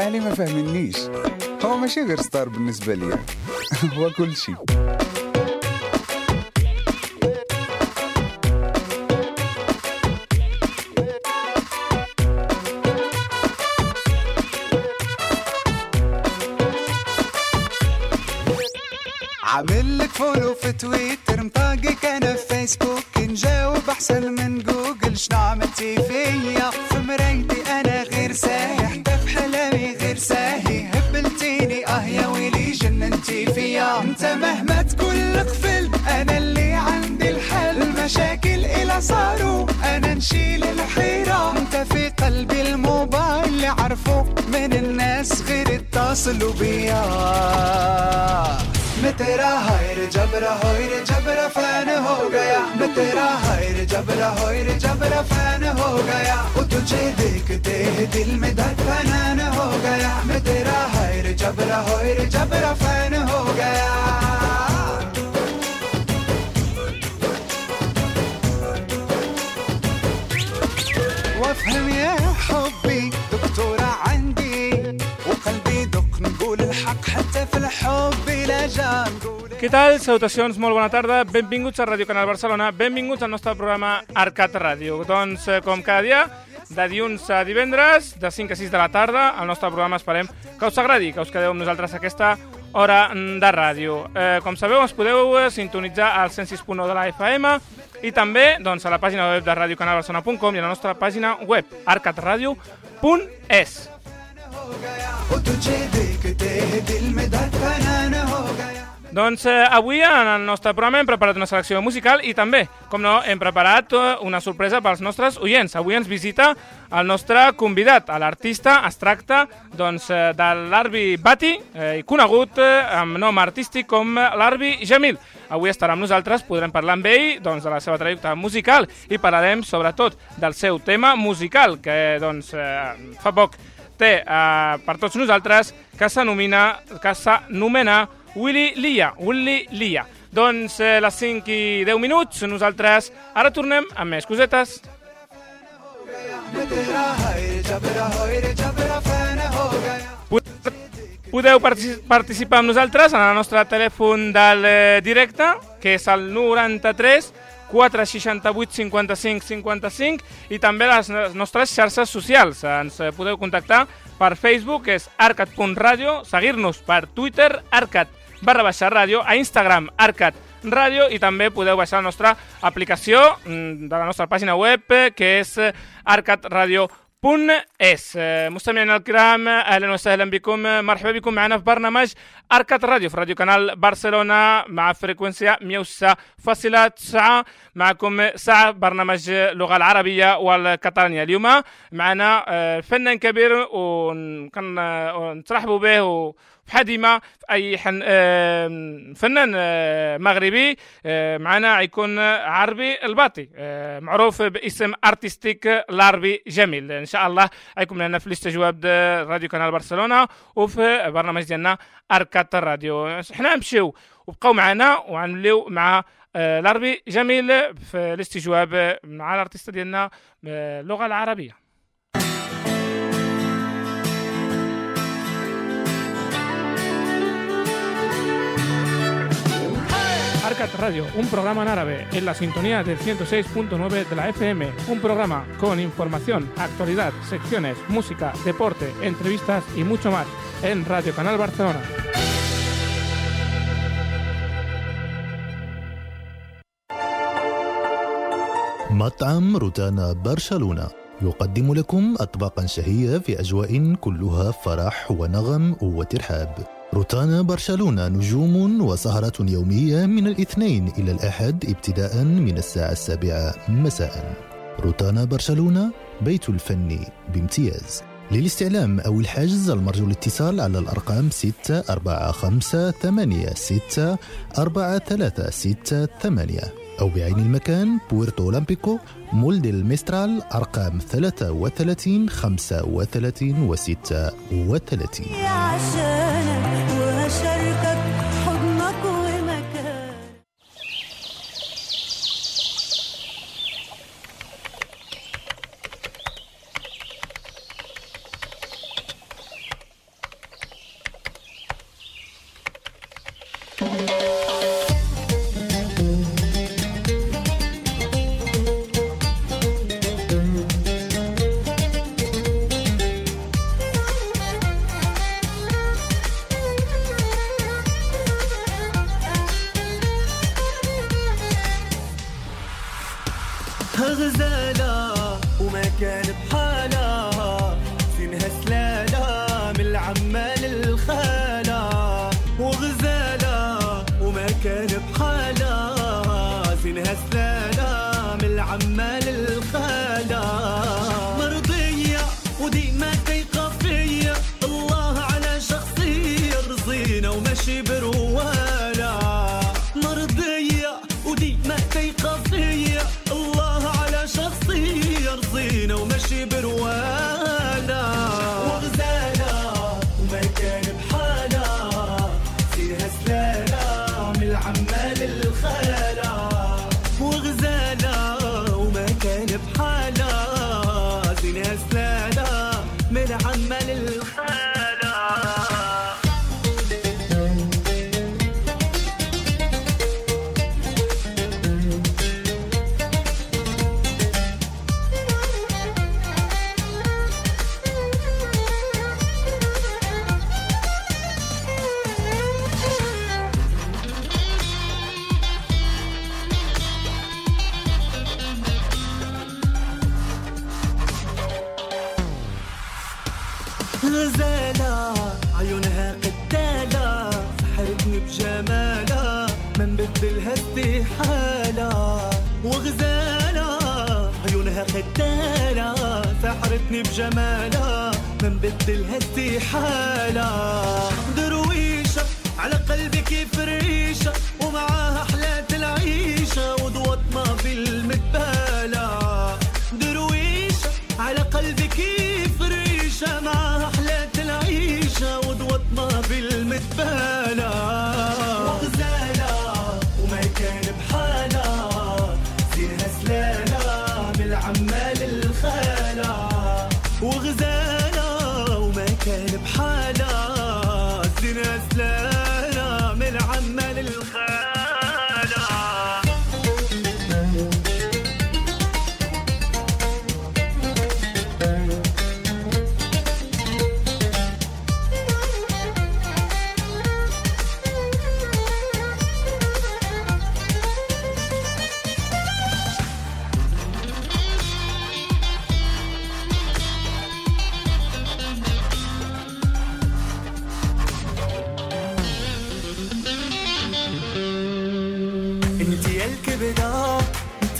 أهلي ما فاهمنيش هو ماشي غير star بالنسبة ليا. هو كل شيء. عامل follow في تويتر مطاقك أنا في فيسبوك نجاوب أحسن من جوجل شنو عملتي فيا؟ मसलूबिया। मैं तेरा हायर जबरा होयर जबरा फ़ैन हो गया। मैं तेरा हायर जबरा होयर जबरा फ़ैन हो गया। वो तुझे देखते ही दिल में धड़कन हो गया। मैं तेरा हायर जबरा होयर जबरा फ़ैन हो गया। Què tal? Salutacions, molt bona tarda. Benvinguts a Ràdio Canal Barcelona. Benvinguts al nostre programa Arcat Ràdio. Doncs, eh, com cada dia, de dilluns a divendres, de 5 a 6 de la tarda, el nostre programa esperem que us agradi, que us quedeu amb nosaltres aquesta hora de ràdio. Eh, com sabeu, ens podeu eh, sintonitzar al 106.1 de la FM i també doncs, a la pàgina web de radiocanalbarcelona.com i a la nostra pàgina web arcatradio.es. Doncs eh, avui en el nostre programa hem preparat una selecció musical i també, com no, hem preparat eh, una sorpresa pels nostres oients. Avui ens visita el nostre convidat, l'artista es tracta doncs, eh, de l'Arbi Bati, eh, conegut eh, amb nom artístic com l'Arbi Jamil. Avui estarà amb nosaltres, podrem parlar amb ell doncs, de la seva trajectòria musical i parlarem sobretot del seu tema musical, que doncs, eh, fa poc té eh, per tots nosaltres, que s'anomena que s'anomena Willy Lia, Willy Lia. Doncs eh, les 5 i 10 minuts, nosaltres ara tornem amb més cosetes. Podeu participar amb nosaltres en el nostre telèfon del eh, directe, que és el 93 468 55 55 i també les nostres xarxes socials. Ens eh, podeu contactar per Facebook, que és arcat.radio, seguir-nos per Twitter, arcat.radio, barra baixa ràdio, a Instagram, arcat ràdio i també podeu baixar la nostra aplicació mm, de la nostra pàgina web, eh, que és eh, arcatradio.es آه، مستمعينا الكرام أهلا وسهلا بكم آه، مرحبا بكم معنا في برنامج اركات راديو في راديو كانال برشلونه مع frecuencia 106.9 معكم ساعه برنامج اللغة العربيه والكتالونيه اليوم معنا آه، فنان كبير ونترحبوا به ديما في أي حن... فنان آه، مغربي آه، معنا غيكون عربي الباطي آه، معروف باسم artístic العربي جميل. إن شاء الله غيكون لنا في الاستجواب راديو كانال برشلونة وفي برنامج ديالنا أركات الراديو. حنا نمشيو وبقاو معنا وغنوليو مع العربي جميل في الاستجواب مع ال artiste ديالنا اللغة العربية. Arcat Radio, un programa en árabe en la sintonía del 106.9 de la FM, un programa con información, actualidad, secciones, música, deporte, entrevistas y mucho más en Radio Canal Barcelona. مطعم روتانا برشلونة يقدم لكم أطباقا شهية في أجواء كلها فرح ونغم وترحاب روتانا برشلونة نجوم وسهرة يومية من الاثنين إلى الأحد ابتداء من الساعة السابعة مساء. روتانا برشلونة بيت الفن بامتياز. للاستعلام أو الحجز المرجو الاتصال على الأرقام 6 4 5 8 6 4 3 6 8 أو بعين المكان بويرتو أولمبيكو مول ديل أرقام 33 35 و 36 سحرتني بجمالها ما نبدلها استحالة درويشة على قلبي كيف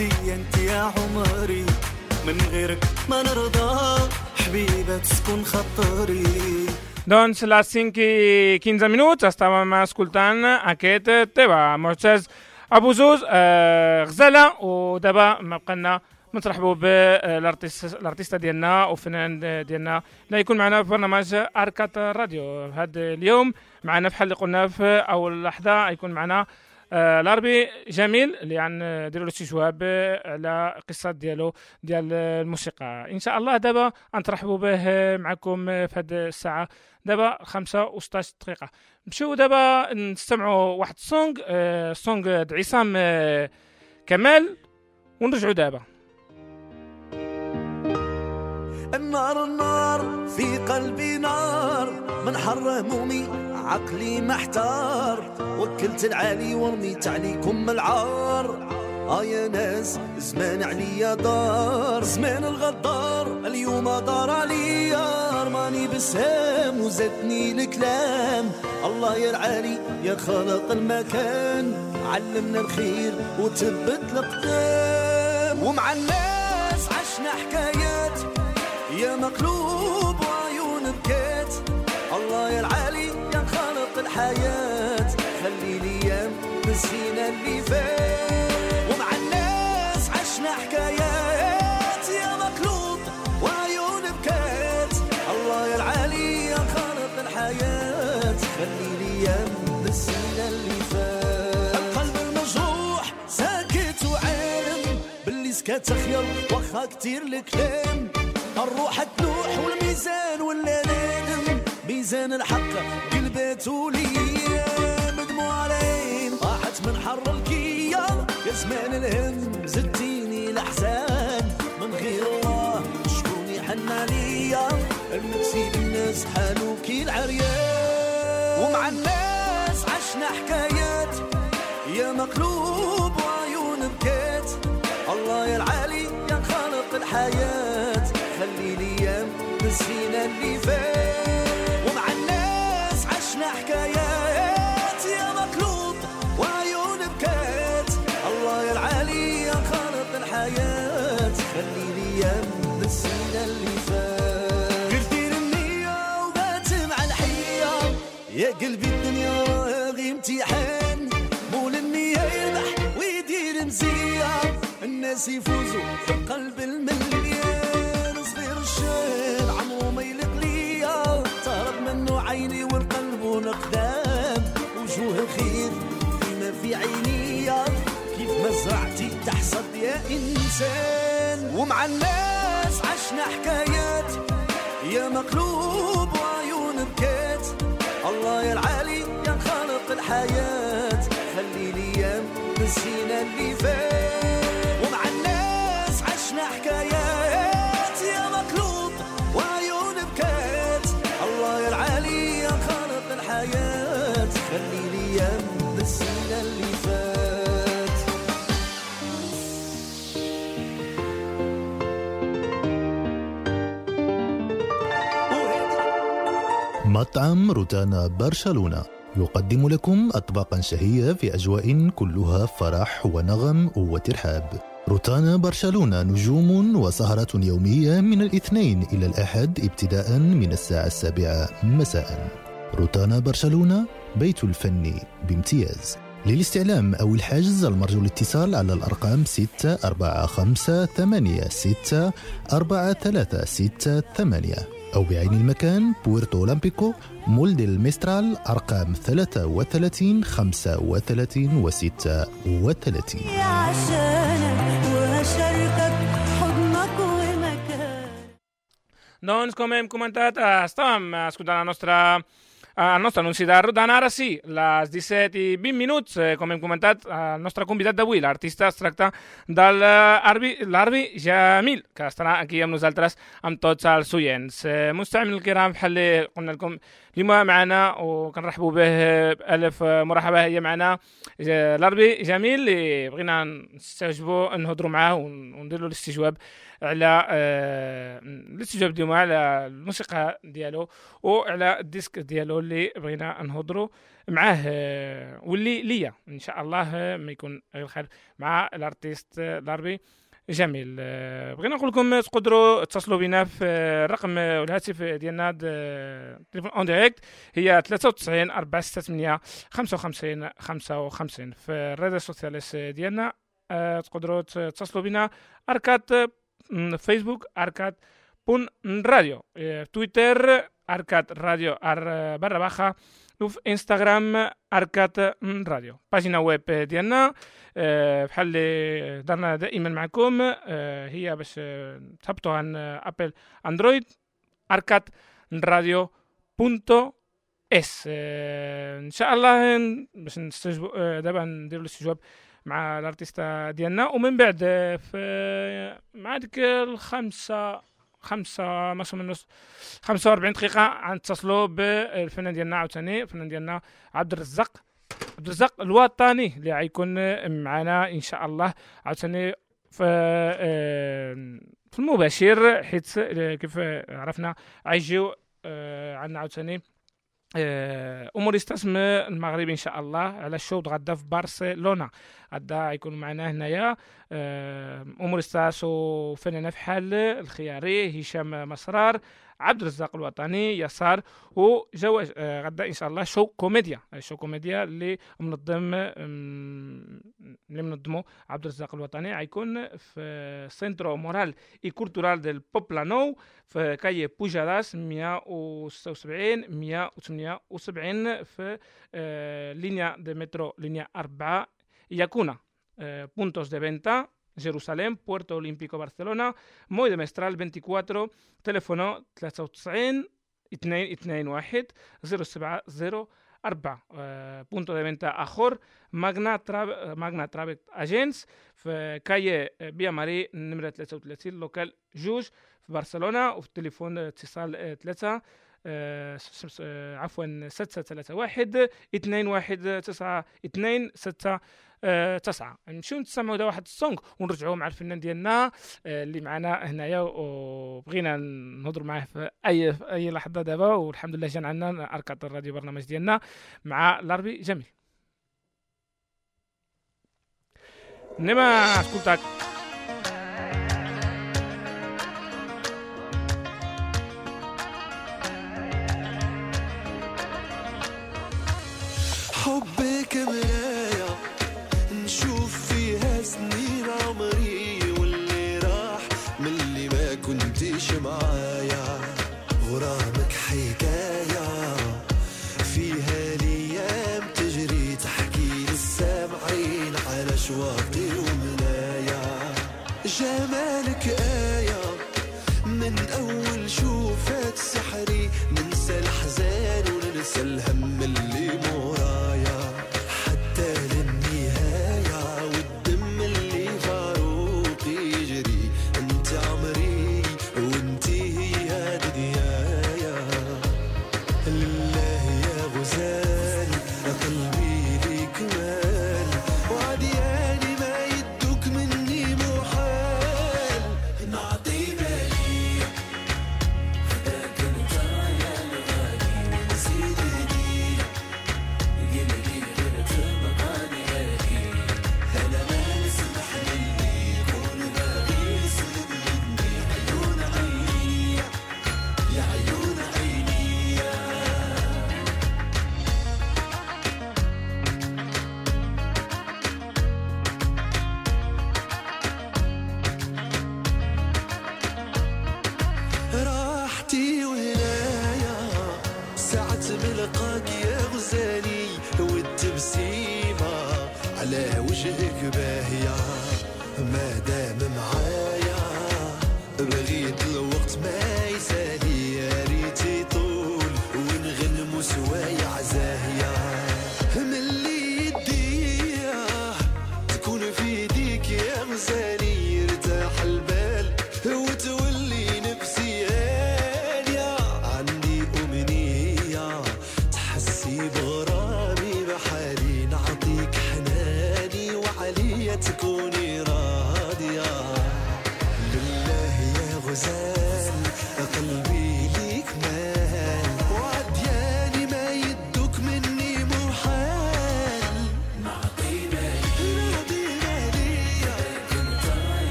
انت يا أنت يا عمري. من غيرك ما نرضى. حبيبة تسكن خطري Doncs les 5 i 15 minuts estàvem escoltant aquest tema. معتز ابو زوز آه غزاله ودابا ما بقينا نترحبوا بالارتيست ديالنا وفنان ديالنا اللي يكون معنا في برنامج اركات الراديو هذا اليوم معنا في حل قلنا في اول لحظه يكون معنا العربي جميل اللي نديروا له شي جواب على قصة ديالو ديال الموسيقى. إن شاء الله دابا نترحبوا به معكم في هذه الساعة. دابا 5 و16 دقيقة. نمشيو دابا نستمعوا واحد السونغ آه سونغ عصام آه كمال. ونرجعوا دابا. النار النار في قلبي نار. من حر همومي عقلي محتار وكلت العالي ورميت عليكم العار. آه يا ناس زمان عليا دار زمان الغدار. اليوم دار عليا رماني بسهام وزادني الكلام. الله يا العالي يا خالق المكان. علمنا الخير وثبت القدام ومع الناس عشنا حكايات يا مقلوب وعيون بكات. الله يا العالي الحياة خلي لي أيام نسينا اللي فات. ومع الناس عشنا حكايات. يا مقلوب وعيون بكات. الله يا العالي يا خالق الحياة. خلي لي أيام نسينا اللي فات. القلب المجروح ساكت وعالم. باللي سكت خير واخا كتير الكلام. الروح تلوح والميزان ولا نادم ميزان الحق قلبته ليام دموع على زمان الهم زدتيني الأحزان. من غير الله شكون يحن عليا المكسي بالناس حالو كي العريان ومع الناس عشنا حكايات يا مقلوب وعيون بكات. الله يا العالي يا خالق الحياة. خلي لي نسينا اللي فات قلبي الدنيا راغي امتحان مول النية يربح ويدير مزيان. الناس يفوزوا في قلب المليان. صغير الشان عمرو ما يليق ليا. تهرب منه عيني والقلب نقدام وجوه الخير فيما في عينيا. كيف ما زرعتي تحصد يا إنسان. ومع الناس عشنا حكايات. يا مقلوب الله يا العالي يا خالق الحياة خلي لي أيام نسينا اللي روتانا برشلونة يقدم لكم أطباقا شهية في أجواء كلها فرح ونغم وترحاب. روتانا برشلونة نجوم وسهرة يومية من الاثنين إلى الأحد ابتداء من الساعة السابعة مساء. روتانا برشلونة بيت الفن بامتياز. للاستعلام أو الحجز المرجو الاتصال على الأرقام 6 4 5 8 6 4 3 6 8 أو بعين المكان بويرتو أولمبيكو مول ديل ميسترال أرقام 33 35 و 36 عشانك وهشاركك حضنك ومكان Doncs, com hem comentat, estàvem escoltant la nostra, el nostre anunci de Rodana. Ara sí, les 17 i 20 minuts, eh, com hem comentat, eh, el nostre convidat d'avui, l'artista, es tracta de l'Arbi Jamil, que estarà aquí amb nosaltres, amb tots els oients. Eh, مستعمل الكرام بحال قلنا لكم اليوم معنا وكنرحبوا به بألف مرحبا هي معنا الأربي جميل اللي بغينا نستجوبوا نهضروا معاه ون- ونديروا الاستجواب على آه، الاستجواب ديالو على الموسيقى ديالو وعلى الديسك ديالو اللي بغينا نهضروا معاه آه، واللي ليا. إن شاء الله آه، ما يكون غير خير مع ال artiste الاربي جميل. بغينا نقول لكم تقدروا تتصلوا بنا في الرقم والهاتف ديالنا د- téléphone en direct هي 93 468 55 55 في ال redes sociales ديالنا تقدروا تتصلوا بنا اركات م، فيسبوك اركات punto راديو آه، تويتر اركات راديو ار barra baja وفي انستغرام اركات راديو página web ديالنا آه، بحال اللي درنا دائما معكم آه، هي باش آه، تهبطوا عن آه، ابل اندرويد اركات راديو punto es آه، ان شاء الله ن- باش نستجبوا آه، دابا نديروا الاستجواب مع ال artista ديالنا. ومن بعد آه، في مع ديك الخمسة خمسة ماشي من نص 45 دقيقة غنتصلوا بالفنان ديالنا عاوتاني الفنان ديالنا عبد الرزاق عبد الرزاق الوطني اللي غيكون معنا إن شاء الله. عاوتاني في آه، في المباشر حيت آه، كيف عرفنا غيجيو آه، عندنا عاوتاني آه، اموريستاس من المغرب إن شاء الله على الشوط. غدا في برشلونة. غدا يكون معنا هنايا. آه، اموريستاس وفنانه فحال الخياري هشام مسرار. عبد الرزاق الوطني يسار وجواز آه، غدا إن شاء الله show comedia. show comedia اللي منظم اللي منظمه عبد الرزاق الوطني. غيكون في centro moral y cultural ديال بوبلانو في calle Pujades 176 178 في آه، línea de metro línea 4 يكون آه، puntos de venta جيروسالم بورتو اولمبيكو برشلونه مويد مسترال 24 تليفونو 93 221 070 أربع آه، بونتو دي فينتا آخر ماغنا تراب ماغنا ترافيك أجنس في كاي بيا ماري نمرة 33 لوكال جوج في برشلونة وفي التليفون اتصال 3 عفوا 631 219 2 6 9 نمشيو نسمعوا دا واحد السونغ ونرجعوا مع الفنان ديالنا آه، اللي معنا هنايا وبغينا نهضروا معاه في أي في أي لحظة دابا. والحمد لله جان عندنا اركاد الراديو برنامج ديالنا مع لاربي جميل. Anem a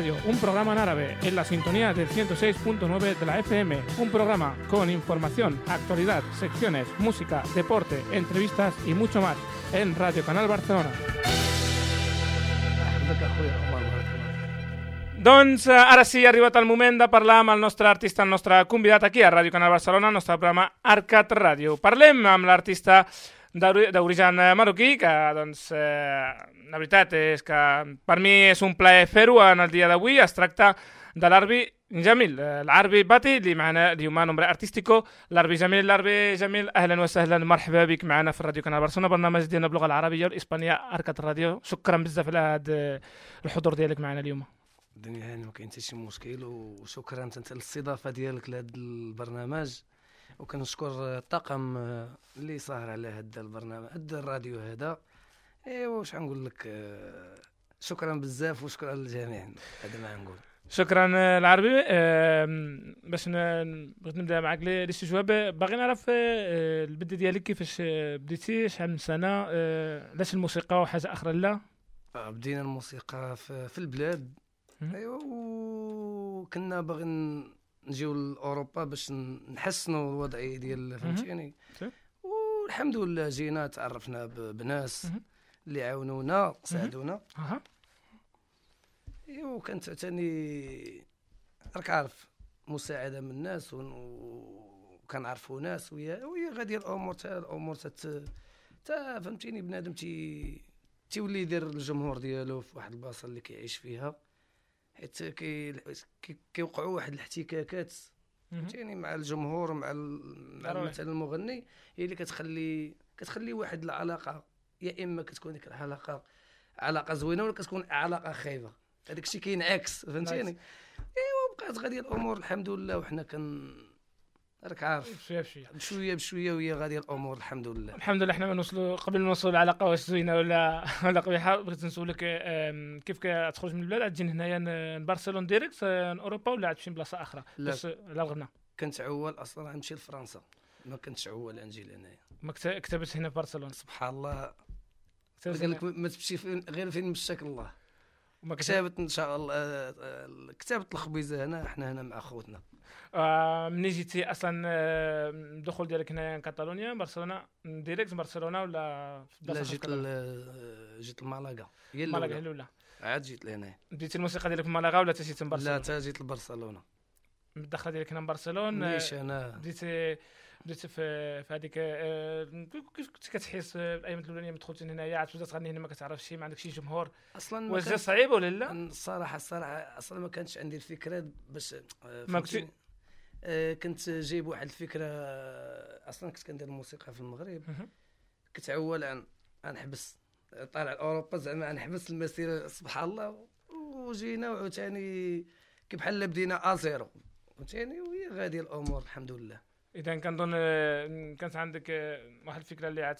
Radio, un programa en árabe en la sintonía del 106.9 de la FM. Un programa con información, actualidad, secciones, música, deporte, entrevistas y mucho más en Radio Canal Barcelona. Doncs eh, ara sí, ha arribat el moment de parlar amb el nostre artista, el nostre convidat aquí a Ràdio Canal Barcelona, el nostre programa Arcat Ràdio. Parlem amb l'artista d'origen eh, marroquí, que doncs, eh, la veritat és que per mi és un plaer fer-ho en el dia d'avui. Es tracta de l'Arbi جميل العربي باتي اللي معنا اليوم نمرة ارتستيكو العربي جميل العربي جميل أهلا وسهلا مرحبا بك معنا في الراديو كنال برشلونه برنامج ديالنا باللغة العربيه والاسبانيه اركه الراديو شكرا بزاف على هذا الحضور ديالك معنا اليوم الدنيا هاني ما كاين حتى شي مشكل وشكرا انت الاستضافه ديالك لهذا البرنامج وكنشكر الطاقم اللي ساهر على هذا البرنامج هذا الراديو هذا. إيوا واش غنقول لك؟ شكرا بزاف وشكرا للجميع. هذا ما نقول. شكرا العربي. باش بغيت نبدأ معك لي لي استجواب باغي نعرف آه، البدايه ديالك كيفاش بديتي؟ شحال من سنة؟ آه، علاش الموسيقى وحاجة أخرى لا؟ آه، بدينا الموسيقى في, البلاد. إيوا وكنا باغيين نجيو لأوروبا باش نحسنوا الوضعيه ديال فهمتيني. والحمد لله جينا تعرفنا بناس. اللي عاونونا ساعدونا. ايوا وكانت عاوتاني راك عارف مساعدة من الناس وكنعرفوا ناس ويا وهي غادي الأمور تا الأمور تت تا فهمتيني بنادم تي تيولي يدير الجمهور ديالو في واحد البلاصة اللي كيعيش فيها. حيت كي كي- كيوقعوا واحد الاحتكاكات. فهمتيني مع الجمهور مع. مثلا المغني هي اللي كتخلي كتخلي واحد العلاقة يا إما كتكون ديك العلاقة علاقة زوينة ولا كتكون علاقة خايبة هذاك الشيء كينعكس فهمتيني. إيوا بقات غادية الأمور الحمد لله وحنا كن راك عارف. شوية بشوية بشوية. بشوية وهي غادية الأمور الحمد لله. الحمد لله حنا ما نوصلوا قبل ما نوصلوا العلاقه واش زوينة ولا ولا قبيحة بغيت نسولك كيف كتخرج من البلاد؟ تجي هنايا ن- برشلونة direct آه، أوروبا ولا تمشي بلاصة أخرى؟ لا. لا الغنى كنت عوال أصلا غنمشي لفرنسا. ما كنتش عوال نجي لهنايا. ما كت- كتبت هنا في برشلونة. سبحان الله. قال لك. ما تمشي فين غير فين مشاك الله. كتابة إن شاء الله آه، كتابة الخبيزة هنا إحنا هنا مع خوتنا آه، مني جيتي أصلا آه، الدخول ديالك هنايا كاتالونيا برشلونة direct برشلونة ولا في لا جيت جيت لمالاغا هي مالاغا الاولى الأولى. عاد جيت لهنا بديتي الموسيقى ديالك في مالاغا ولا تجيتي من لا تا جيت لبرشلونة. الدخله ديالك هنا برشلونة ليش أنا. بديتي بديتي في في هذيك آه، كيف كنت كتحس الأيام الأولانية ملي دخلتي هنايا؟ عاد تبدا تغني هنا ما كتعرفش شي ما عندك شي جمهور؟ أصلا واش صعيب ولا لا؟ الصراحه الصراحه أصلا ما كانش عندي الفكرة باش آه، ما؟ كنتي- آه، كنت جايب واحد الفكرة أصلا كنت كندير الموسيقى في المغرب. كنت عوال عن نحبس طالع اوروبا زعما نحبس المسيرة سبحان الله. وجينا وعاوتاني كي بحال بدينا ازيرو فهمتيني؟ وهي غادي الأمور الحمد لله. إذا كنظن كانت عندك واحد الفكرة اللي عاد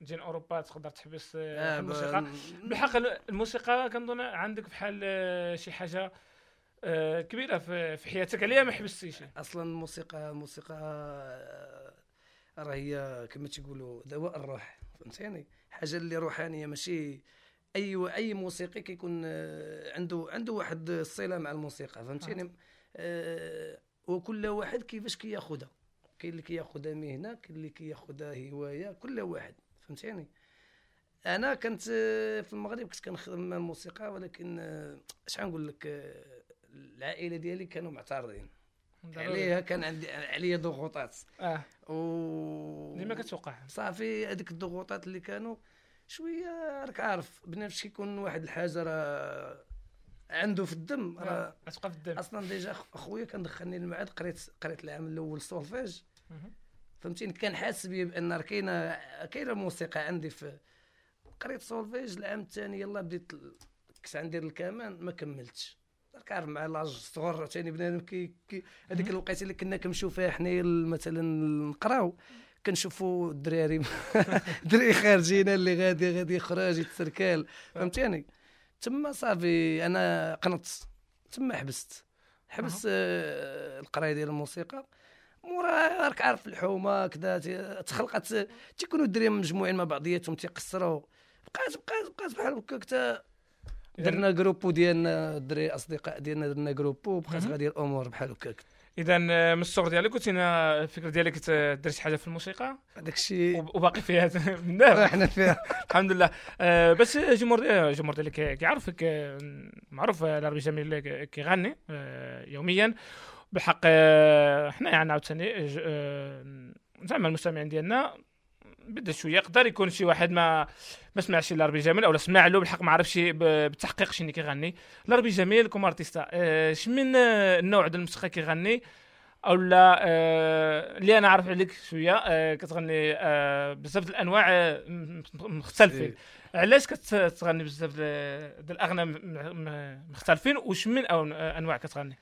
تجي أوروبا تقدر تحبس آه، الموسيقى. بالحق الموسيقى كنظن عندك بحال آه، شي حاجة آه، كبيرة في حياتك. عليها ما حبستيش أصلا الموسيقى الموسيقى راه هي كما تيقولوا دواء الروح فهمتيني؟ حاجة اللي روحانية ماشي أي أي موسيقي كيكون عنده عنده واحد الصلة مع الموسيقى فهمتيني؟ آه، وكل واحد كيفاش كياخذها كاين اللي كياخذها مهنه كاين اللي كياخذها هوايه كل واحد فهمتيني؟ أنا كنت آه، في المغرب كنت كنخدم الموسيقى ولكن آه، اش غنقول لك آه، العائلة ديالي كانوا معترضين. عليها كان عندي عليا ضغوطات. آه. و ديما كتوقع. صافي هذيك الضغوطات اللي كانوا شوية راك عارف بنفس كيكون واحد الحاجة راه عنده في الدم راه غتبقى في الدم. أصلا déjà أخويا كان دخلني المعهد قريت قريت العام الأول سولفيج. فهمتيني كان حاسس بي بأن راه كاينة كاينة موسيقى عندي في قريت سولفيج العام الثاني يلا بديت كنت غندير الكمان ما كملتش. عارف مع l'âge صغر ثاني بنادم كي, كي هذيك الوقيتة اللي كنا كنمشيو فيها حنايا مثلا نقراو كنشوفوا الدراري الدراري خارجين اللي غادي غادي يخرج يتسركال. فهمتيني تما صافي أنا قنطت. تما حبست. حبست آه، القراية ديال الموسيقى. مورا راك عارف الحومة كذا تخلقت تيكونوا الدراري مجموعين مع بعضياتهم تيقصروا. بقات بقات بقات بحال هكاك تا درنا grupo ديالنا الدراري أصدقاء ديالنا درنا grupo وبقات. غادي الأمور بحال هكاك. اذا من الصغر ديالك كنت هنا الفكرة ديالك ت- دير شي حاجة في الموسيقى؟ هذاك الشيء. وب- وباقي فيها إحنا فيها. الحمد لله. آه، بس الجمهور آه، الجمهور ديالك كيعرفك آه، معروف آه، العربي جميل كيغني آه، يوميا. بالحق حنا يعني عاوتاني آه، زعما المستمعين ديالنا بدا شوية يقدر يكون شي واحد ما ما سمعش لاربي جميل أو سمع له بالحق ما عرفش بالتحقيق شنو كيغني. لاربي جميل como artista آه، شمن آه، النوع ديال الموسيقى كيغني؟ أو لا اللي أنا عارف عليك شوية كتغني بزاف د الأنواع مختلفين. إيه. علاش كتغني بزاف د- د الاغاني م- م- مختلفين؟ وش من أو أنواع كتغني؟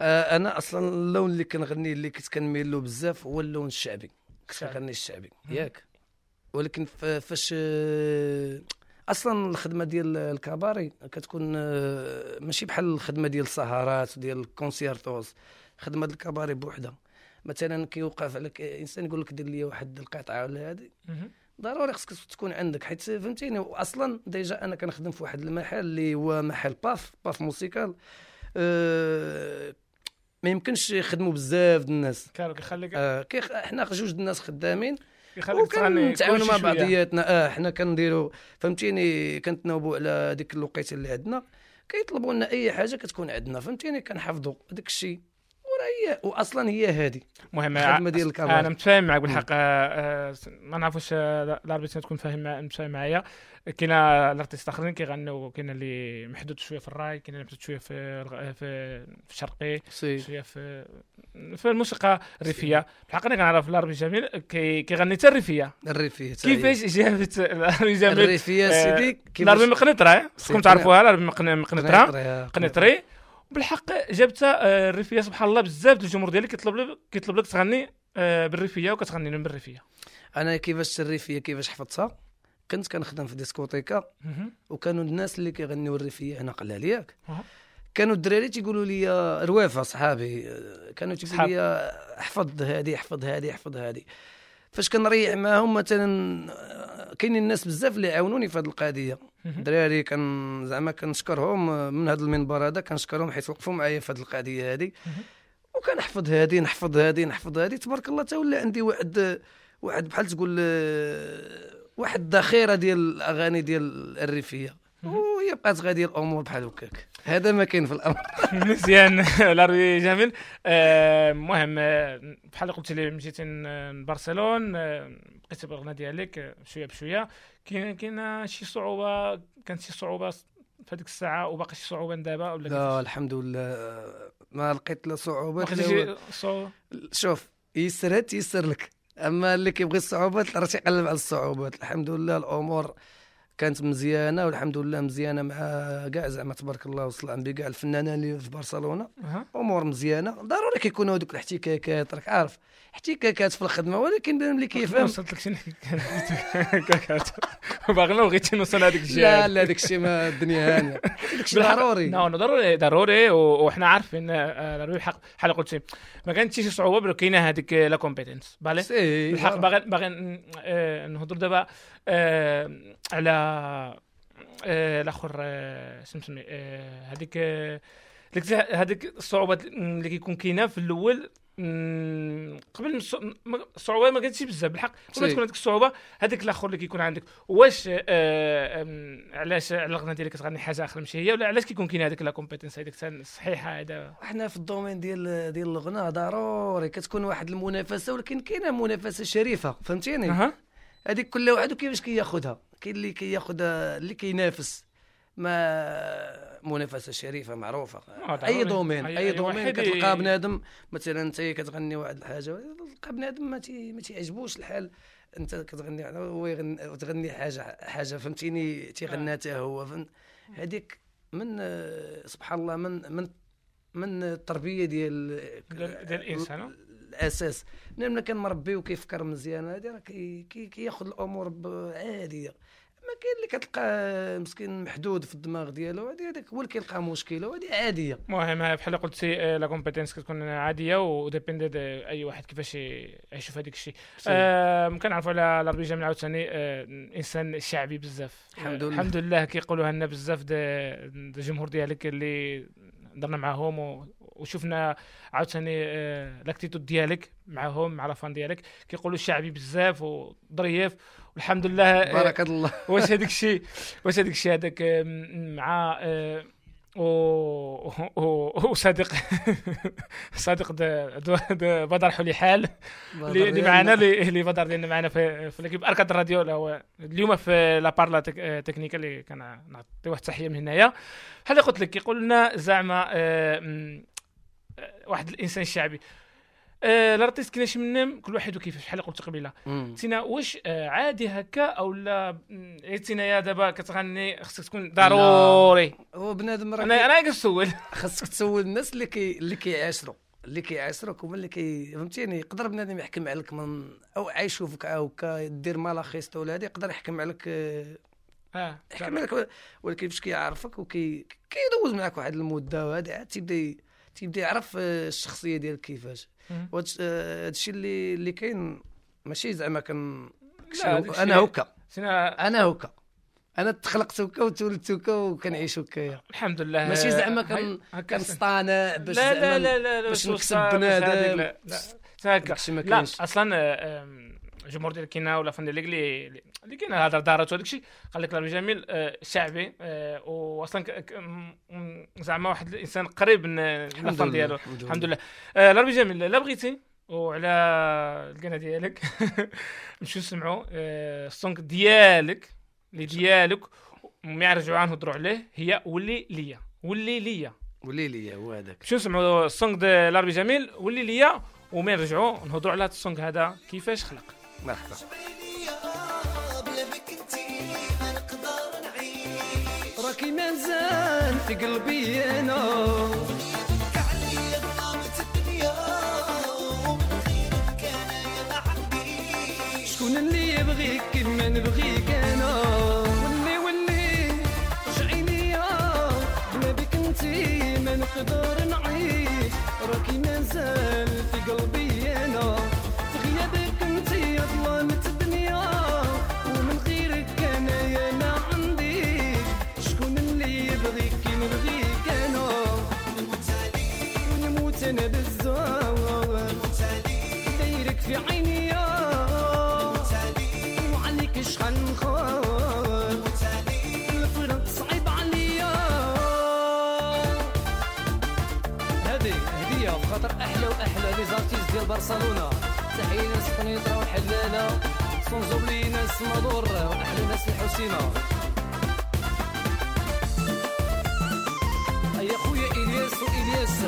آه، أنا أصلا اللون اللي كنغني اللي كنت كنميل له بزاف هو اللون الشعبي. كنت. كنغني الشعبي. ياك. ولكن فاش آه، أصلا الخدمة ديال الكباري كتكون آه، ماشي بحال الخدمة ديال السهرات ديال ال conciertos. خدمة الكباري بوحدها. مثلا كيوقف عليك إنسان يقول لك دير لي واحد القطعة ولا هذه. ضروري خصك تكون عندك. حيت فهمتيني واصلا déjà أنا كنخدم في واحد المحل اللي هو محل bar bar musical أه ما يمكنش يخدموا بزاف د الناس. كانوا كيخليك أه كيخ... حنا جوج د الناس خدامين. وكنتعاونوا مع. بعضياتنا. آه حنا كنديروا فهمتيني كنتناوبوا على ديك الوقيتة اللي عندنا. كيطلبوا لنا أي حاجة كتكون عندنا فهمتيني؟ كنحفظوا هذاك الشيء. هي واصلا هي هذه مهم الخدمة ديال الكبار. أنا متفاهم معك بالحق آه، آه، ما نعرفش آه، الاربيت تكون فاهم متفاهم معايا كاين les artistes اخرين كيغنوا كاين اللي محدود شوية في الراي كاين اللي محدود شوية في في في الشرقي شوية في في الموسيقى الريفيه بالحق أنا كنعرف العربي جميل كي- كيغني حتى الريفيه الريفيه. كيفاش جابت العربي جميل الريفيه آه، سيدي العربي مقنطره خصكم تعرفوها العربي مقن- مقنطره. قنيطري بالحق جابتها آه، الريفية سبحان الله بزاف ديال الجمهور ديالك كيطلب لك كيطلب لك تغني آه، بالريفية وكتغني لهم بالريفية. أنا كيفاش الريفية كيفاش حفظتها؟ كنت كنخدم في discoteca وكانوا الناس اللي كيغنيو الريفية هنا قلال ياك. كانوا الدراري تيقولوا لي روافه صحابي كانوا تيقولوا. لي احفظ هذه احفظ هذه احفظ هذه فاش كنريح معاهم مثلا آه، كاينين الناس بزاف اللي عاونوني في هذه القضية. الدراري كان زعما كنشكرهم آه، من هذا المنبر هذا كنشكرهم حيت وقفوا معايا في هذه القضية هذه وكنحفظ هذه نحفظ هذه نحفظ هذه تبارك الله تولى عندي واحد واحد بحال تقول آه، واحد الذخيرة ديال الأغاني ديال الريفية. وهي بقات غادية الأمور بحال هكاك. هذا ما كاين في الأمر. مزيان. الاربي جميل. آه، المهم آه، بحال قلت لي مشيتي ل- لبرشلون آه، بقيتي بالغنى ديالك آه، شوية بشوية. كاين كاين شي صعوبة كانت شي صعوبة في هذيك الساعة وباقي شي صعوبة دابا ولا لا؟ الحمد لله ما لقيت لا صعوبات؟ شوف يسر تيسر لك أما اللي كيبغي الصعوبات راه تيقلب على الصعوبات الحمد لله الأمور كانت مزيانة والحمد لله مزيانة مع كاع زعما تبارك الله وصل بكاع الفنانين اللي في برشلونة. أمور مزيانة. ضروري كيكونوا هذوك الاحتكاكات راك عارف. احتكاكات في الخدمة ولكن اللي كيفهم. وصلت لك شنو؟ كاكات باغي بغيتي نوصل هذيك الشيء؟ لا لا داك الشيء ما الدنيا هانية. داك الشيء بالحق- ضروري. ضروري ضروري وحنا عارفين آه، ضروري. الحق بحال قلتي ما كانتش شي صعوبة كاينة هذيك la compétence بالي؟ سي بالحق باغي باغي آه، نهضر دابا آه، على آه، الأخر آه، نسمي آه، هذيك آه، هذيك الصعوبات اللي كيكون كاينة في الأول. قبل الصعوبة ما كانتش بزاف بالحق قبل. تكون هذيك الصعوبة هذاك الأخر اللي كيكون عندك. واش آه، علاش على الغنى ديالك كتغني حاجة أخرى ماشي هي ولا علاش كيكون كاين هذيك la compétence هذيك صحيحة هذا؟ إحنا في le domaine ديال ديال الغناء ضروري كتكون واحد المنافسة ولكن كاينة منافسة شريفة فهمتيني؟ أها. هذيك كل واحد وكيفاش كياخذها كاين اللي كياخذها اللي كينافس ما منافسة شريفة معروفة. أي domaine أي- أي أي domaine كتلقى بنادم مثلا أنت كتغني واحد الحاجة تلقى بنادم ما تي ما تيعجبوش الحال أنت كتغني هو تغني حاجة حاجة فهمتيني تيغنى حتى هو؟ هذيك من سبحان الله من من من التربية ديال ديال- آه. الأساس. ملي كان مربي وكيفكر مزيان هذه راه كي- كي- كياخذ الأمور عاديه ما كاين اللي كتلقى مسكين محدود في الدماغ ديالو هذه هذاك هو اللي كيلقى مشكلة وهذه عادية. المهم بحال قلتي آه، la compétence كتكون عادية و dépend de أي واحد كيفاش في هذاك الشيء. آه كنعرفوا على العربي جميل عاوتاني آه إنسان شعبي بزاف. الحمد لله. الحمد لله كيقولوها لنا بزاف الجمهور ديالك اللي درنا معاهم وشفنا عاوتاني آه، l'attitude ديالك معاهم مع les fans ديالك. كيقولوا شعبي بزاف وظريف والحمد لله آه، بارك الله. واش هذاك الشيء؟ واش هذاك الشيء؟ هذاك آه، مع و... و... وصديق صديق د... د... د... بدر حلي حال. اللي اللي معنا اللي اللي بدر ديالنا معنا في في ليكيب أركاد الراديو اللي هو اليوم في لا بارلا تك... تكنيكا اللي كان نعطي واحد التحية من هنايا. بحال اللي قلت لك يقول لنا زعما آه، آه، واحد الإنسان الشعبي. آه، الارتيست كايناش منهم كل واحد وكيفاش بحال قلت قبيلة. تينا واش آه، عادي هكا أو لا؟ م، إيه تينا يا دابا كتغني خصك تكون ضروري. هو بنادم راه أنا أنا كنسول خاصك تسول الناس اللي كي اللي كيعاشروا. اللي كيعاشروك هما اللي كي فهمتيني؟ يقدر بنادم يحكم عليك من أو يشوفك هكا دير مالاخيست ولا هذه يقدر يحكم عليك آه، آه يحكم عليك ولكن فاش كيعرفك وكي كيدوز معك واحد المدة وهذا عاد تيبدأ تيبدأ يعرف آه، الشخصية ديالك كيفاش. وهذا الشيء اللي اللي كاين ماشي زعما كان أنا هكا. أنا هكا. أنا تخلقت هكا وتولدت هكا وكنعيش هكايا الحمد لله. ماشي زعما كان هكا كنصطانع باش لا لا لا لا لا باش نكسب بنادم. لا لا. هكا لا أصلا آه، الجمهور ديال كينا ولا فن اللي اللي اللي كاين هذا دارات وهذاك الشيء قال لك ربي جميل آه، شعبي آه، واصلا زعما واحد الإنسان قريب من الفن لله، ديالو. الحمد لله. آه، ربي جميل لا بغيتي؟ وعلى القناه ديالك. نمشيو نسمعوا آه، السونغ ديالك اللي ديالك ما يرجعوا عنه نهضروا عليه هي ولي ليا ولي ليا. ولي لي هو هذاك. شو نسمعوا السونغ ديال لاربي جميل ولي ليا ومن نرجعوا نهضروا على هذا السونغ هذا كيفاش خلق. مرحبا راكي مازال في قلبي أنا. شكون اللي يبغيك كيما نبغيك أنا؟ ولي ولي رجعي ليا بلا بك انتي ما نقدر نعيش. راكي مازال في قلبي أنا. يا ظلامة الدنيا ومن غيرك انايا ما عندي. شكون اللي يبغيك كي نبغيك أنا؟ ونموت أنا بالزوار دايرك في عيني يا وعليك شحال نخاف الفرق صعيب عليا. هذه هدية بخاطر أحلى وأحلى لي زارتيست ديال برشلونة. تحية ناس قنيطرة وحلالة سونزوبلي ناس مدور وأحلى ناس الحسينة. يا خويا إلياس وإلياس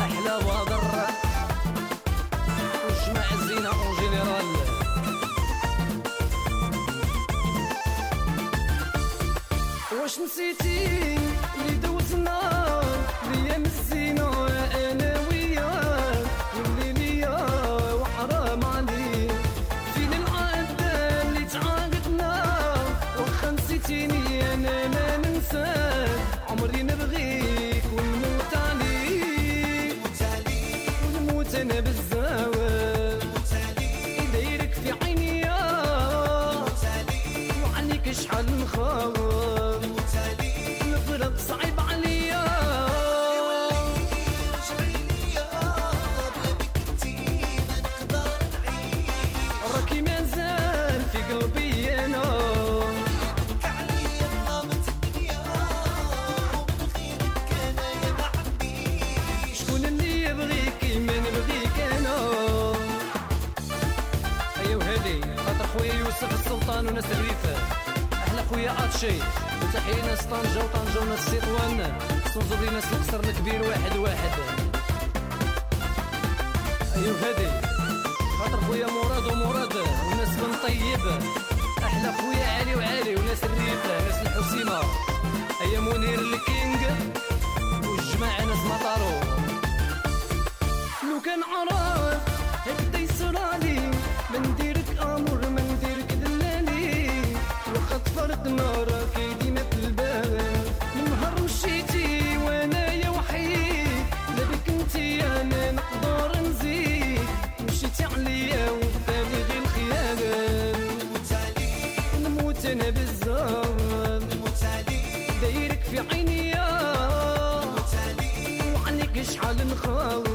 أحلى بدر وعليك شحال اتشي وتحية ناس طنجة وطنجة وناس تطوان صنزور لي ناس القصر الكبير واحد واحد. ايوا هذه خاطر خويا مراد ومراد. وناس بن طيب. أحلى خويا علي وعلي. وناس الريفه ناس الحسيمة. أيا منير الكينج والجماعة ناس مطارو. لو كان عراف هكدا يسرالي ما نديرك امور ما نديرك دلالي واخا تفرقنا راكي شحال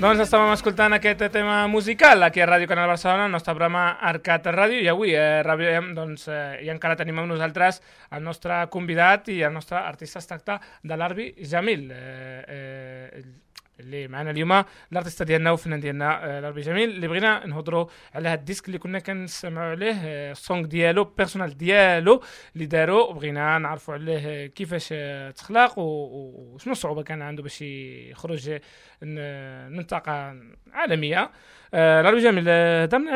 Doncs estàvem escoltant aquest tema musical aquí a Ràdio Canal Barcelona, el nostre programa Arcat Ràdio, i avui eh, rebem, doncs, eh, i encara tenim amb nosaltres el nostre convidat i el nostre artista es tracta de l'Arbi Jamil. Eh, eh, اللي معنا اليوم. l'artiste ديالنا وفنان ديالنا آه، العربي جميل. اللي بغينا نهضروا على هاد le disque اللي كنا كنسمعوا عليه آه، la song ديالو personnel ديالو اللي دارو. وبغينا نعرفوا عليه آه، كيفاش آه، تخلق وشنو الصعوبه كان عنده باش يخرج آه، ن- منطقه عالمية. آه، الاربي جميل. آه، هضرنا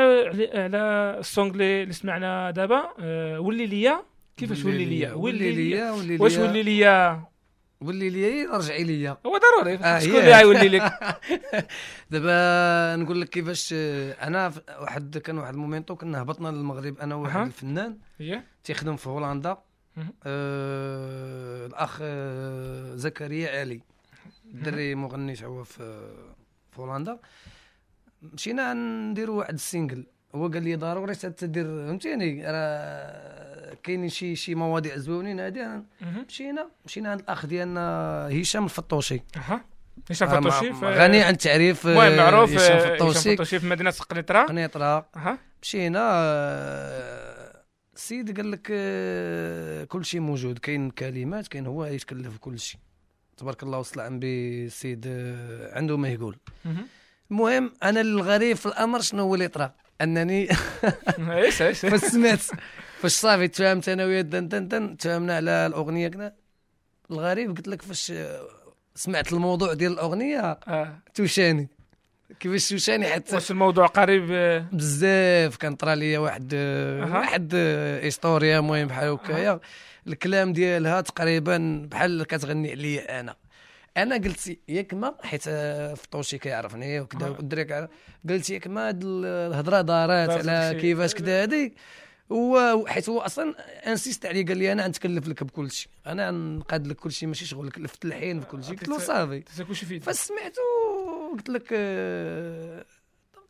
على السونغ اللي سمعنا دابا آه، ولي ليا. كيفاش ولي ليا. ولي ليا. واش ولي ليا؟ ولي ليا رجعي ليا. هو ضروري. آه، شكون. اللي غيولي لك دابا نقول لك كيفاش أنا واحد كان واحد المومنتو كنا هبطنا للمغرب أنا وواحد. الفنان. تيخدم في هولندا. آه الأخ آه زكريا علي دري مغني هو في في هولندا. مشينا نديروا واحد السينجل هو قال لي ضروري تدير فهمتيني؟ راه كاينين شي شي مواضيع زوينين هادي. مشينا مشينا عند الأخ ديالنا هشام الفطوشي. أها. هشام فطوشي مع- في- غني عن التعريف آه، معروف هشام آه، هشام فطوشي فطوشي في مدينة قنيطره قنيطره أها. مشينا آه، السيد قال لك كل شيء موجود كاين كلمات كاين هو يتكلف كل شيء تبارك الله وصل عن بي السيد عنده ما يقول مهم. المهم أنا الغريب في الأمر شنو هو اللي طرا؟ أنني إيش فاش صافي تفاهمت أنا ويا دن دن دن تفاهمنا على الأغنية كذا الغريب قلت لك فاش سمعت الموضوع ديال الأغنية آه. توشاني كيفاش توشاني حتى واش الموضوع قريب بزاف كان طرا ليا واحد أها. واحد هيستوريا المهم بحال هكايا الكلام ديالها تقريبا بحال كتغني عليا أنا أنا قلت ياك ما حيت فطوشي كيعرفني وكذا. والدري كيعرف قلت ياك ما هاد الهضرة دارت على. كيفاش كذا هادي هو حيت هو أصلا انسيست عليه قال لي أنا غنتكلف لك بكل شيء أنا غنقاد لك كل شيء ماشي شغل كلفت الحين بكل شيء قلت له صافي. فسمعته قلت لك آه،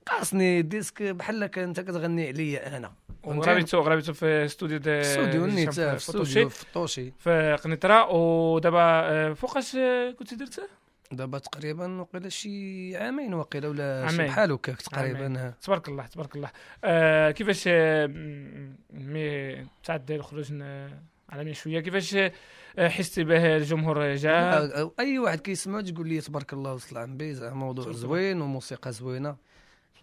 قاصني ديسك بحال كنت كتغني عليا أنا. وغرابيتو غرابيتو في استوديو دي استوديو نيت في فطوشي استوديو في الطوشي في قنيطره ودابا آه، فوقاش آه، كنت درت دابا تقريبا وقيلا شي عامين وقيلا ولا شي عامين. بحال هكاك. تقريبا تبارك الله تبارك الله. آه كيفاش آه، مي تعد الخروج ن- عالميا شوية؟ كيفاش آه، حستي به الجمهور جاء؟ آه، أي واحد كيسمع تقول لي تبارك الله وصل عن بي زعما موضوع زوين وموسيقى زوينة.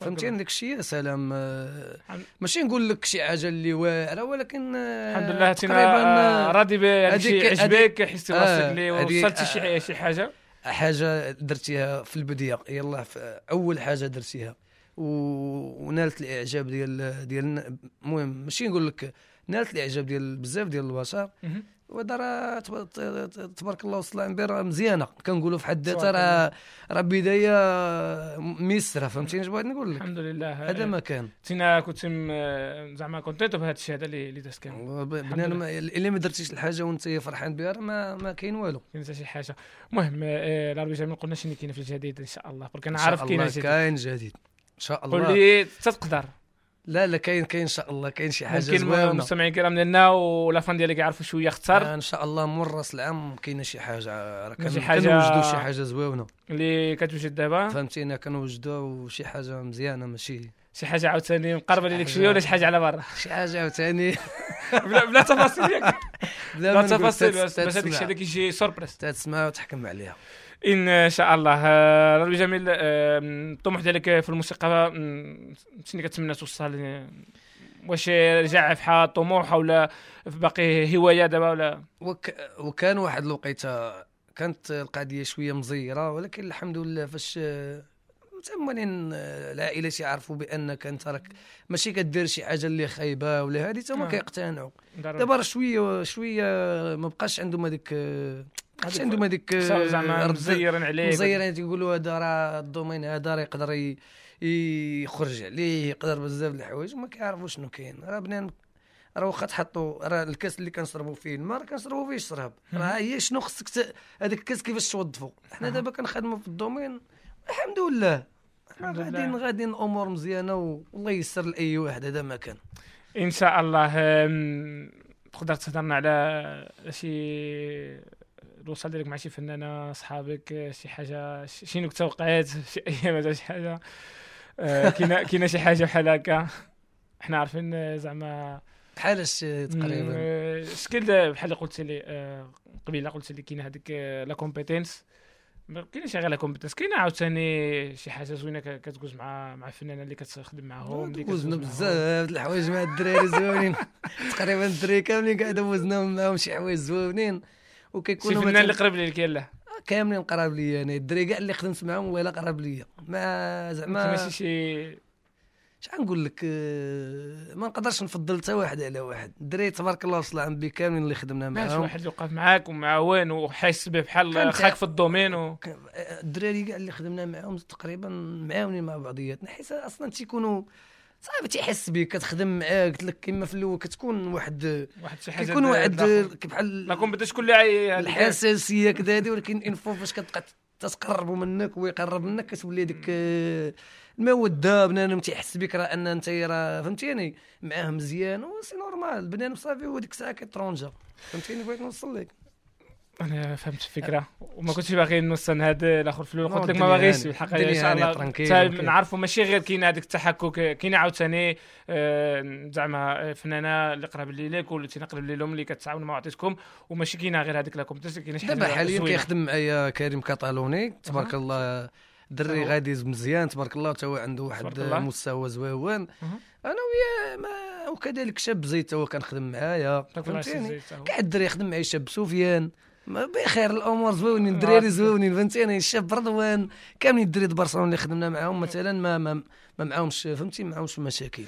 فهمتيني؟ داك الشيء يا سلام آه، ماشي نقول لك شي حاجة اللي واعرة ولكن الحمد لله تقريبا راضي بهادشي هذيك- عجبك حستي آه، راسك اللي شي شي حاجة؟ حاجة درتيها في البداية يلا في أول حاجة درتيها. ونالت الإعجاب ديال ديال المهم ماشي نقول لك نالت الإعجاب ديال بزاف ديال البشر. وهذا راه تبارك الله وصل عن راه مزيانة. كنقولوا في حد ذاتها راه راه بداية ميسرة فهمتيني اش بغيت نقول لك؟ الحمد لله. هذا ما كان. تينا كنت م- زعما contento بهذا الشيء هذا اللي دازت كان. بنادم اللي ما درتيش الحاجة وانت فرحان بها ما, ما كاين والو. كاين حتى شي حاجة. المهم آه، العربي جميل قلنا شنو كاين في الجديد إن شاء الله. برك أنا عارف كاين جديد. كاين جديد. إن شاء الله. قول لي تقدر. لا لا كاين كاين إن شاء الله كاين شي حاجة ممكن زوينة. المستمعين الكرام ديالنا و les fans ديالك يعرفوا شوية اختار آه، إن شاء الله مور رأس العام كاينة شي حاجة راه حاجة- كنوجدوا شي حاجة زوينة. اللي كتوجد دابا؟ فهمتينا كنوجدوا شي حاجة مزيانة ماشي شي حاجة عاوتاني مقربة ليك شوية ولا شي حاجة على برا؟ شي حاجة عاوتاني. بلا, بلا تفاصيل. بلا تفاصيل باش هذاك الشيء كيجي سوربريز تسمع وتحكم عليها. إن شاء الله. آه، ربي جميل. آه، الطموح ديالك في الموسيقى. شنو كتمنى توصل آه، واش رجع في طموح ولا في باقي هواية دابا ولا؟ وك... وكان واحد الوقيتة كانت القضية شوية مزيرة ولكن الحمد لله فاش متمنين العائله تيعرفوا بأنك أنت راك ماشي كدير شي حاجة اللي خايبة ولا هذه تما آه. كيقتنعوا. دابا راه شوية شوية ما بقاش عندهم هذيك ما بقاش عندهم هذيك زعما مزيرين عليك مزيرين تيقولوا هذا راه الدومين هذا راه يقدر يخرج عليه يقدر بزاف د الحوايج وما كيعرفوا شنو كاين. راه بنان راه واخا تحطوا راه الكاس اللي كنشربوا فيه الماء راه كنشربوا فيه الشراب. راه هي شنو خصك. هذاك الكاس كيفاش توظفوا حنا دابا كنخدموا في الدومين الحمد لله. غاديين غاديين الأمور مزيانه والله ييسر لأي واحد هذا ما كان. إن شاء الله تقدر تهضرنا على شي الوصال ديالك مع شي فنانة صحابك شي حاجة شي نكتة وقعت شي أيام ولا شي حاجة. آه، كاينة كاينة شي حاجة بحال هكا. حنا عارفين آه، زعما بحال تقريبا. آه، شكل بحال اللي قلت لي قبيلة قلت لي كاينة هذيك la compétence ما كاينش غير la compétence كاينة عاوتاني شي حاجة زوينة ك- كتجوز مع مع الفنانة اللي كتخدم معاهم اللي دوزنا. بزاف الحوايج مع الدراري زوينين تقريبا الدراري كاملين كاع دوزناهم معاهم شي حوايج زوينين. شي وكيكونوا فنان اللي قريب ليك يلاه كاملين قراب ليا أنا الدراري كاع اللي خدمت معاهم ولا قراب ليا. ما زعما ماشي شي شحال نقول لك آه، ما نقدرش نفضل حتى واحد على واحد. الدراري تبارك الله وصل بي كاملين اللي خدمنا ماشي معاهم. واحد اللي وقف معاك ومعاون وحاس به بحال خاك في ال domaine و... آه، الدراري كاع اللي خدمنا معاهم تقريبا معاونين مع بعضياتنا حيت أصلا تيكونوا صعيب تيحس بك كتخدم معاه قلت لك كما في الأول كتكون واحد واحد شي حاجة كيكون واحد. بحال لا كومبيتنس كل الحساسية كذا هادي ولكن انفو فاش كتبقى تتقربوا منك ويقرب منك كتولي ديك آه، الموده بنادم تيحس بك راه أن أنت راه فهمتيني معاه مزيان وسي نورمال بنادم صافي هو ديك الساعة كيترونجا فهمتيني بغيت نوصل لك أنا فهمت الفكرة وما كنتش باغي نوصل هذا الآخر في الأول قلت لك ما باغيش هانية. الحقيقة إن شاء هانية، الله. نعرفوا ماشي غير كاين هذاك التحكك كاين عاوتاني آه، زعما فنانة اللي قراب لي لك واللي تنقرب لي لهم اللي كتعاون مع بعضكم وماشي كاينة غير هذيك لا شي حاجة دابا حاليا. كيخدم معايا كريم كاتالوني تبارك الله دري. غادي مزيان تبارك الله تا هو عنده واحد. مستوى زويون. أنا وياه ما وكذلك شاب زيد تا هو كنخدم معايا فهمتيني زيت. كاع الدراري يخدم معايا شاب سفيان ما بخير الأمور زوينين الدراري زوينين فهمتيني الشاب رضوان كاملين الدراري د برشلونه اللي خدمنا معاهم مثلا ما ما ما معاهمش فهمتي ما معاهمش مشاكل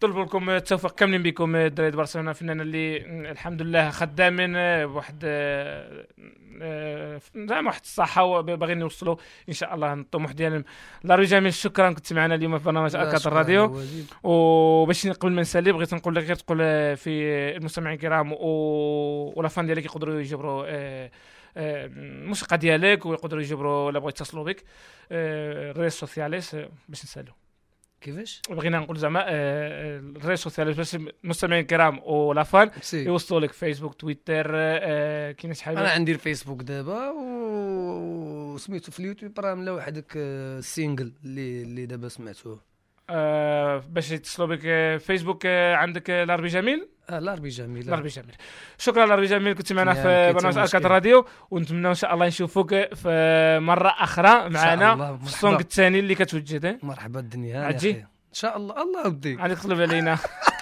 طلب لكم التوفيق. كاملين بكم ديال برشلونة فنان اللي الحمد لله خدامين آه، بواحد آه، آه، زعما واحد الصحة وباغيين يوصلوا إن شاء الله الطموح ديالهم. لاري جميل شكرا كنت معنا اليوم في برنامج لا، شكراً الراديو. وباش قبل ما نسالي بغيت نقول لك غير تقول في المستمعين الكرام و- ولا فان ديالك يقدروا يجبروا آه، الموسيقى ديالك ويقدروا يجبروا ولا بغوا يتصلوا بك ال redes sociales باش نسالوا كيفاش؟ بغينا نقول زعما آه، ال redes sociales باش المستمعين الكرام و les fans. يوصلوا لك فيسبوك تويتر آه، كاين شي أنا حاجة عندي الفيسبوك دابا وسميتو في اليوتيوب راه ملا واحد ال single اللي اللي دابا سمعتوه. آه، باش يتصلوا بك آه، فيسبوك آه، عندك آه، لاربي جميل آه لاربي جميل لاربي جميل شكرا لاربي جميل كنت معنا في برنامج. ArCat Radio ونتمنى إن شاء الله نشوفوك في مرة أخرى معنا في ال song. الثاني اللي كتوجد آه. مرحبا الدنيا؟ أخي. إن شاء الله الله ودي عندك تطلب علينا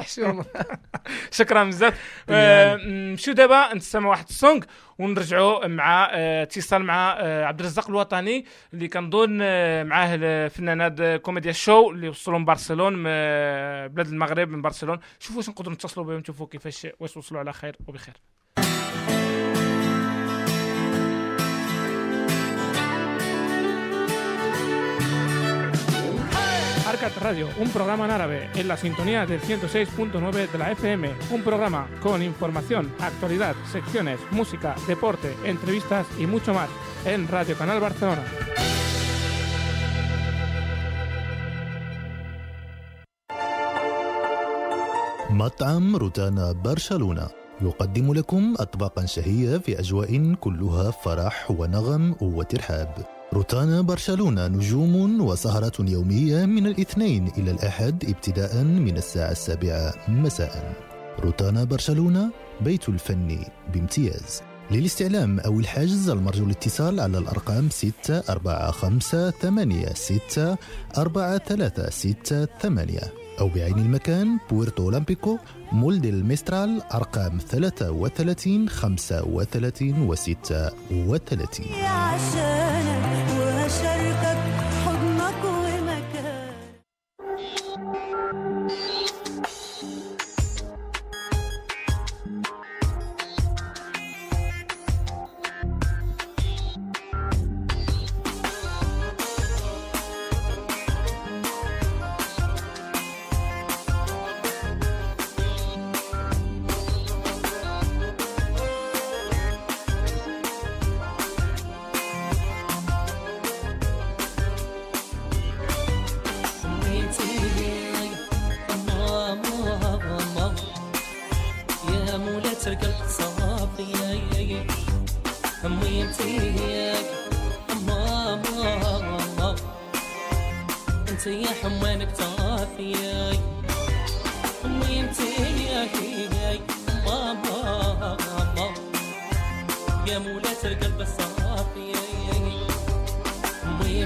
حشومه شكرا بزاف. آه، نمشيو دابا؟ نستمع واحد song ونرجعوا مع آه، اتصال مع آه، عبد الرزاق الوطني اللي كنظن آه، معاه الفنان هذا كوميديا ال show اللي وصلوا من برشلون من آه، بلاد المغرب من برشلون. شوفوا واش نقدروا نتصلوا بهم نشوفوا كيفاش واش وصلوا على خير وبخير. Arcat Radio, un programa en árabe en la sintonía del 106.9 de la FM, un programa con información, actualidad, secciones, música, deporte, entrevistas y mucho más en Radio Canal Barcelona. مطعم روتانا برشلونة يقدم لكم أطباقا شهية في أجواء كلها فرح ونغم وترحاب روتانا برشلونة نجوم وسهرة يومية من الاثنين إلى الأحد ابتداء من الساعة السابعة مساء. روتانا برشلونة بيت الفن بامتياز. للاستعلام أو الحجز المرجو الاتصال على الأرقام 6 4 5 8 6 4 3 6 8 أو بعين المكان Puerto Olímpico Moll del Mistral أرقام 33 35 و 36 يا مولاة القلب صافي أنت يا حمانك طافيك أمي ماما يا مولاة القلب الصافي أمي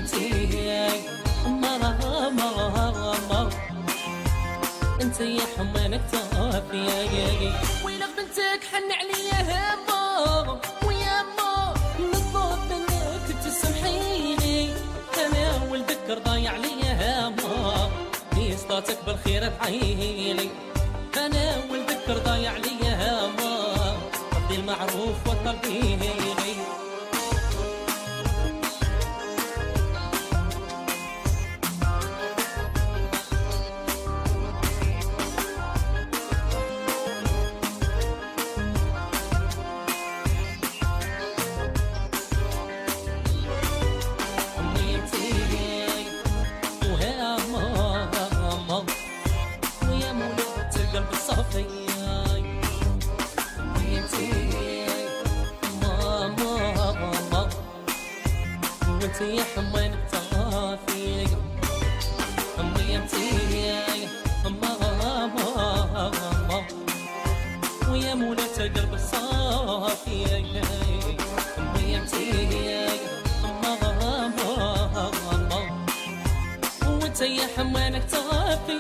انت يا حمانك طافي ويلك بنتك حن عليا هما ويا ما نطلب منك تسمحيني. أنا ولدك ضايع عليا هما في صلاتك بالخير تعيني أنا ولدك ضايع عليا هما ربي المعروف وطلبيني وانت يا حمين الطافي امي انتي ماما ويا مولد القلب الصافي أمي انتي ماما وانت يا حمانك طافي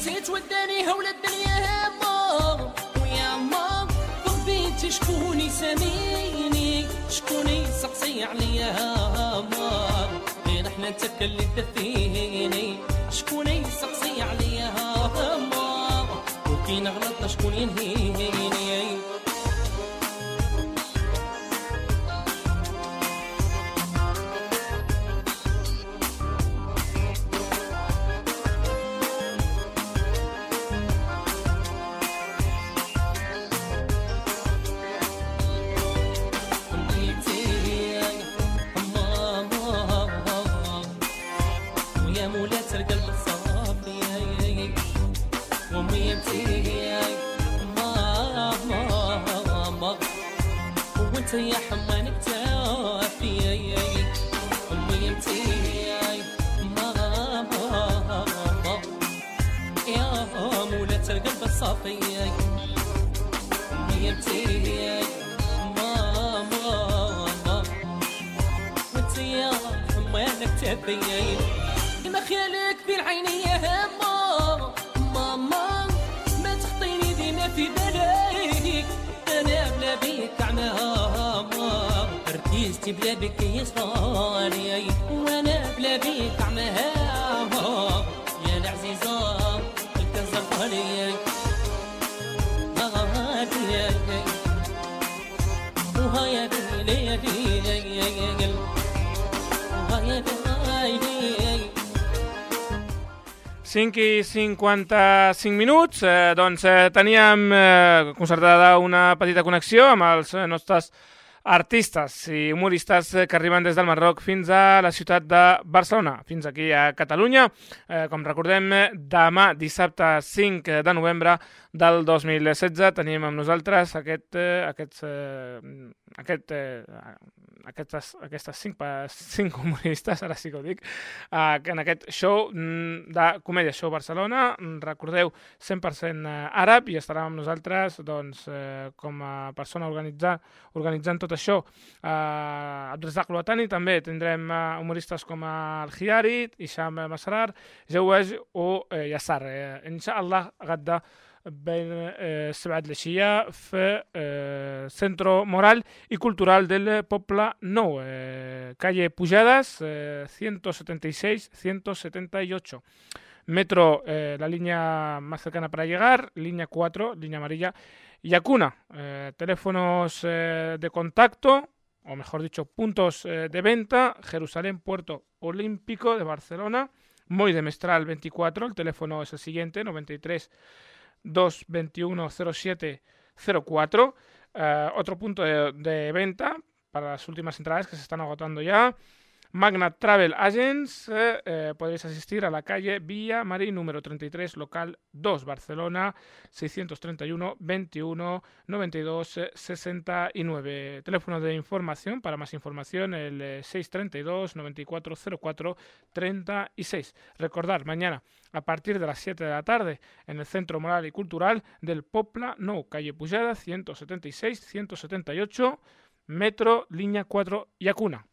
زيت وداني هولى الدنيا هما ويا ما بغبيتي شكون شكون يسقسي عليا هما غير إحنا انت اللي تدفيني شكون يسقسي عليا هما وكي نغلط شكون ينهيني الصافي امي ماما. وانت يا حمانك تبين ما خيالك في العين يا هما ماما ما تخطيني ديما في بالك. أنا بلا بيك عماها ارتيستي بلا بك يصفاني وأنا بلا بيك عماها يا العزيزة الكزراني 5 i 55 minuts, eh, doncs eh, teníem eh, concertada una petita connexió amb els eh, nostres artistes i humoristes eh, que arriben des del Marroc fins a la ciutat de Barcelona, fins aquí a Catalunya. Eh, com recordem, eh, demà, dissabte 5 de novembre del 2016, tenim amb nosaltres aquest, eh, aquests, eh, aquest, eh, aquestes, aquestes cinc, cinc humoristes, ara sí que ho dic, eh, en aquest show mm, de Comèdia Show Barcelona, mm, recordeu, 100% eh, àrab i estarà amb nosaltres doncs, eh, com a persona organitzar, organitzant tot això. Eh, Abdrazak Luatani també tindrem eh, humoristes com el Hiari, Isham Masarar, Jauwej o Yassar. Inshallah, gadda بين eh, السبعة العشية في eh, Centro Moral y Cultural del Poble Nou, eh, calle Pujadas, eh, 176-178. Metro, eh, la línea más cercana para llegar, línea 4, línea amarilla, Yacuna. Eh, teléfonos eh, de contacto, o mejor dicho, puntos eh, de venta, Jerusalén, Puerto Olímpico de Barcelona, Moy de Mestral 24, el teléfono es el siguiente, 93 221 07 04. Eh, otro punto de, de venta para las últimas entradas que se están agotando ya. Magna Travel Agents, eh, eh, podéis asistir a la calle Villa Marí número 33, local 2, Barcelona, 631 21 92 eh, 69. Teléfono de información, para más información, el eh, 632 94 04 36. Recordar, mañana a partir de las 7 de la tarde en el Centro Moral y Cultural del Popla Nou, calle Pujada, 176 178, metro, línea 4 y Acuna.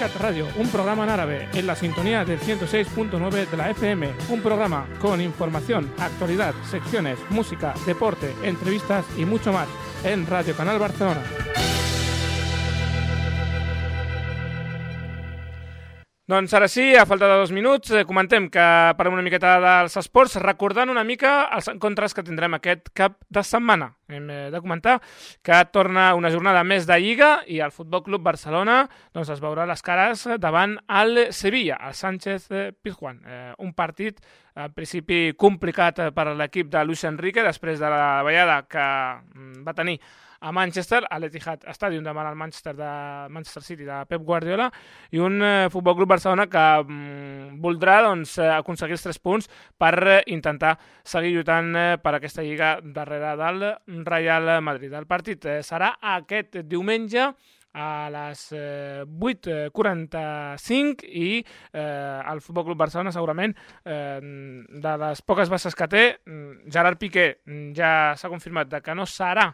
Arcat Radio, un programa en árabe, en la sintonía del 106.9 de la FM. Un programa con información, actualidad, secciones, música, deporte, entrevistas y mucho más en Radio Canal Barcelona. Doncs ara sí, a falta de dos minuts, eh, comentem que parlem una miqueta dels esports, recordant una mica els encontres que tindrem aquest cap de setmana. Hem eh, de comentar que torna una jornada més de Lliga i el Futbol Club Barcelona doncs, es veurà les cares davant el Sevilla, el Sánchez eh, Pizjuán. Eh, un partit al principi complicat per l'equip de Luis Enrique després de la ballada que mm, va tenir a Manchester, a l'Etihad Stadium davant el Manchester de Manchester City de Pep Guardiola i un eh, Futbol Club Barcelona que mm, voldrà doncs, eh, aconseguir els tres punts per eh, intentar seguir lluitant eh, per aquesta lliga darrere del Real Madrid. El partit eh, serà aquest diumenge a les eh, 8.45 i eh, el Futbol Club Barcelona segurament eh, de les poques bases que té mm, Gerard Piqué mm, ja s'ha confirmat que no serà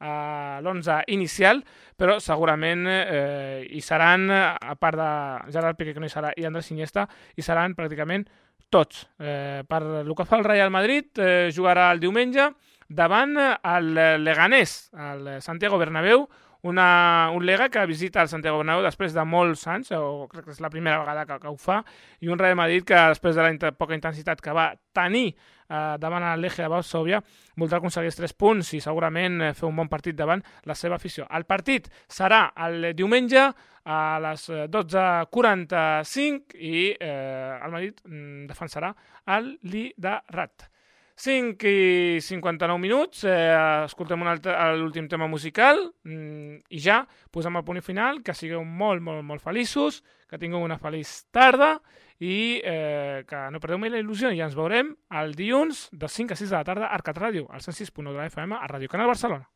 a l'11 inicial, però segurament eh, hi seran, a part de Gerard Piqué, que no hi serà, i Andrés Iniesta, hi seran pràcticament tots. Eh, per el que fa el Real Madrid, eh, jugarà el diumenge davant el Leganés, el Santiago Bernabéu, una, un Lega que visita el Santiago Bernabéu després de molts anys, o crec que és la primera vegada que, que ho fa, i un Real Madrid que després de la inter, poca intensitat que va tenir eh, davant el Legia de Varsovia, voldrà aconseguir els tres punts i segurament eh, fer un bon partit davant la seva afició. El partit serà el diumenge a les eh, 12.45 i eh, el Madrid mm, defensarà el Liderat. 5 i 59 minuts, eh, escoltem l'últim tema musical mm, i ja posem el punt final, que sigueu molt, molt, molt feliços, que tingueu una feliç tarda i eh, que no perdeu mai la il·lusió i ja ens veurem el dilluns de 5 a 6 de la tarda a Arcat Ràdio, al 106.1 de la FM a Ràdio Canal Barcelona.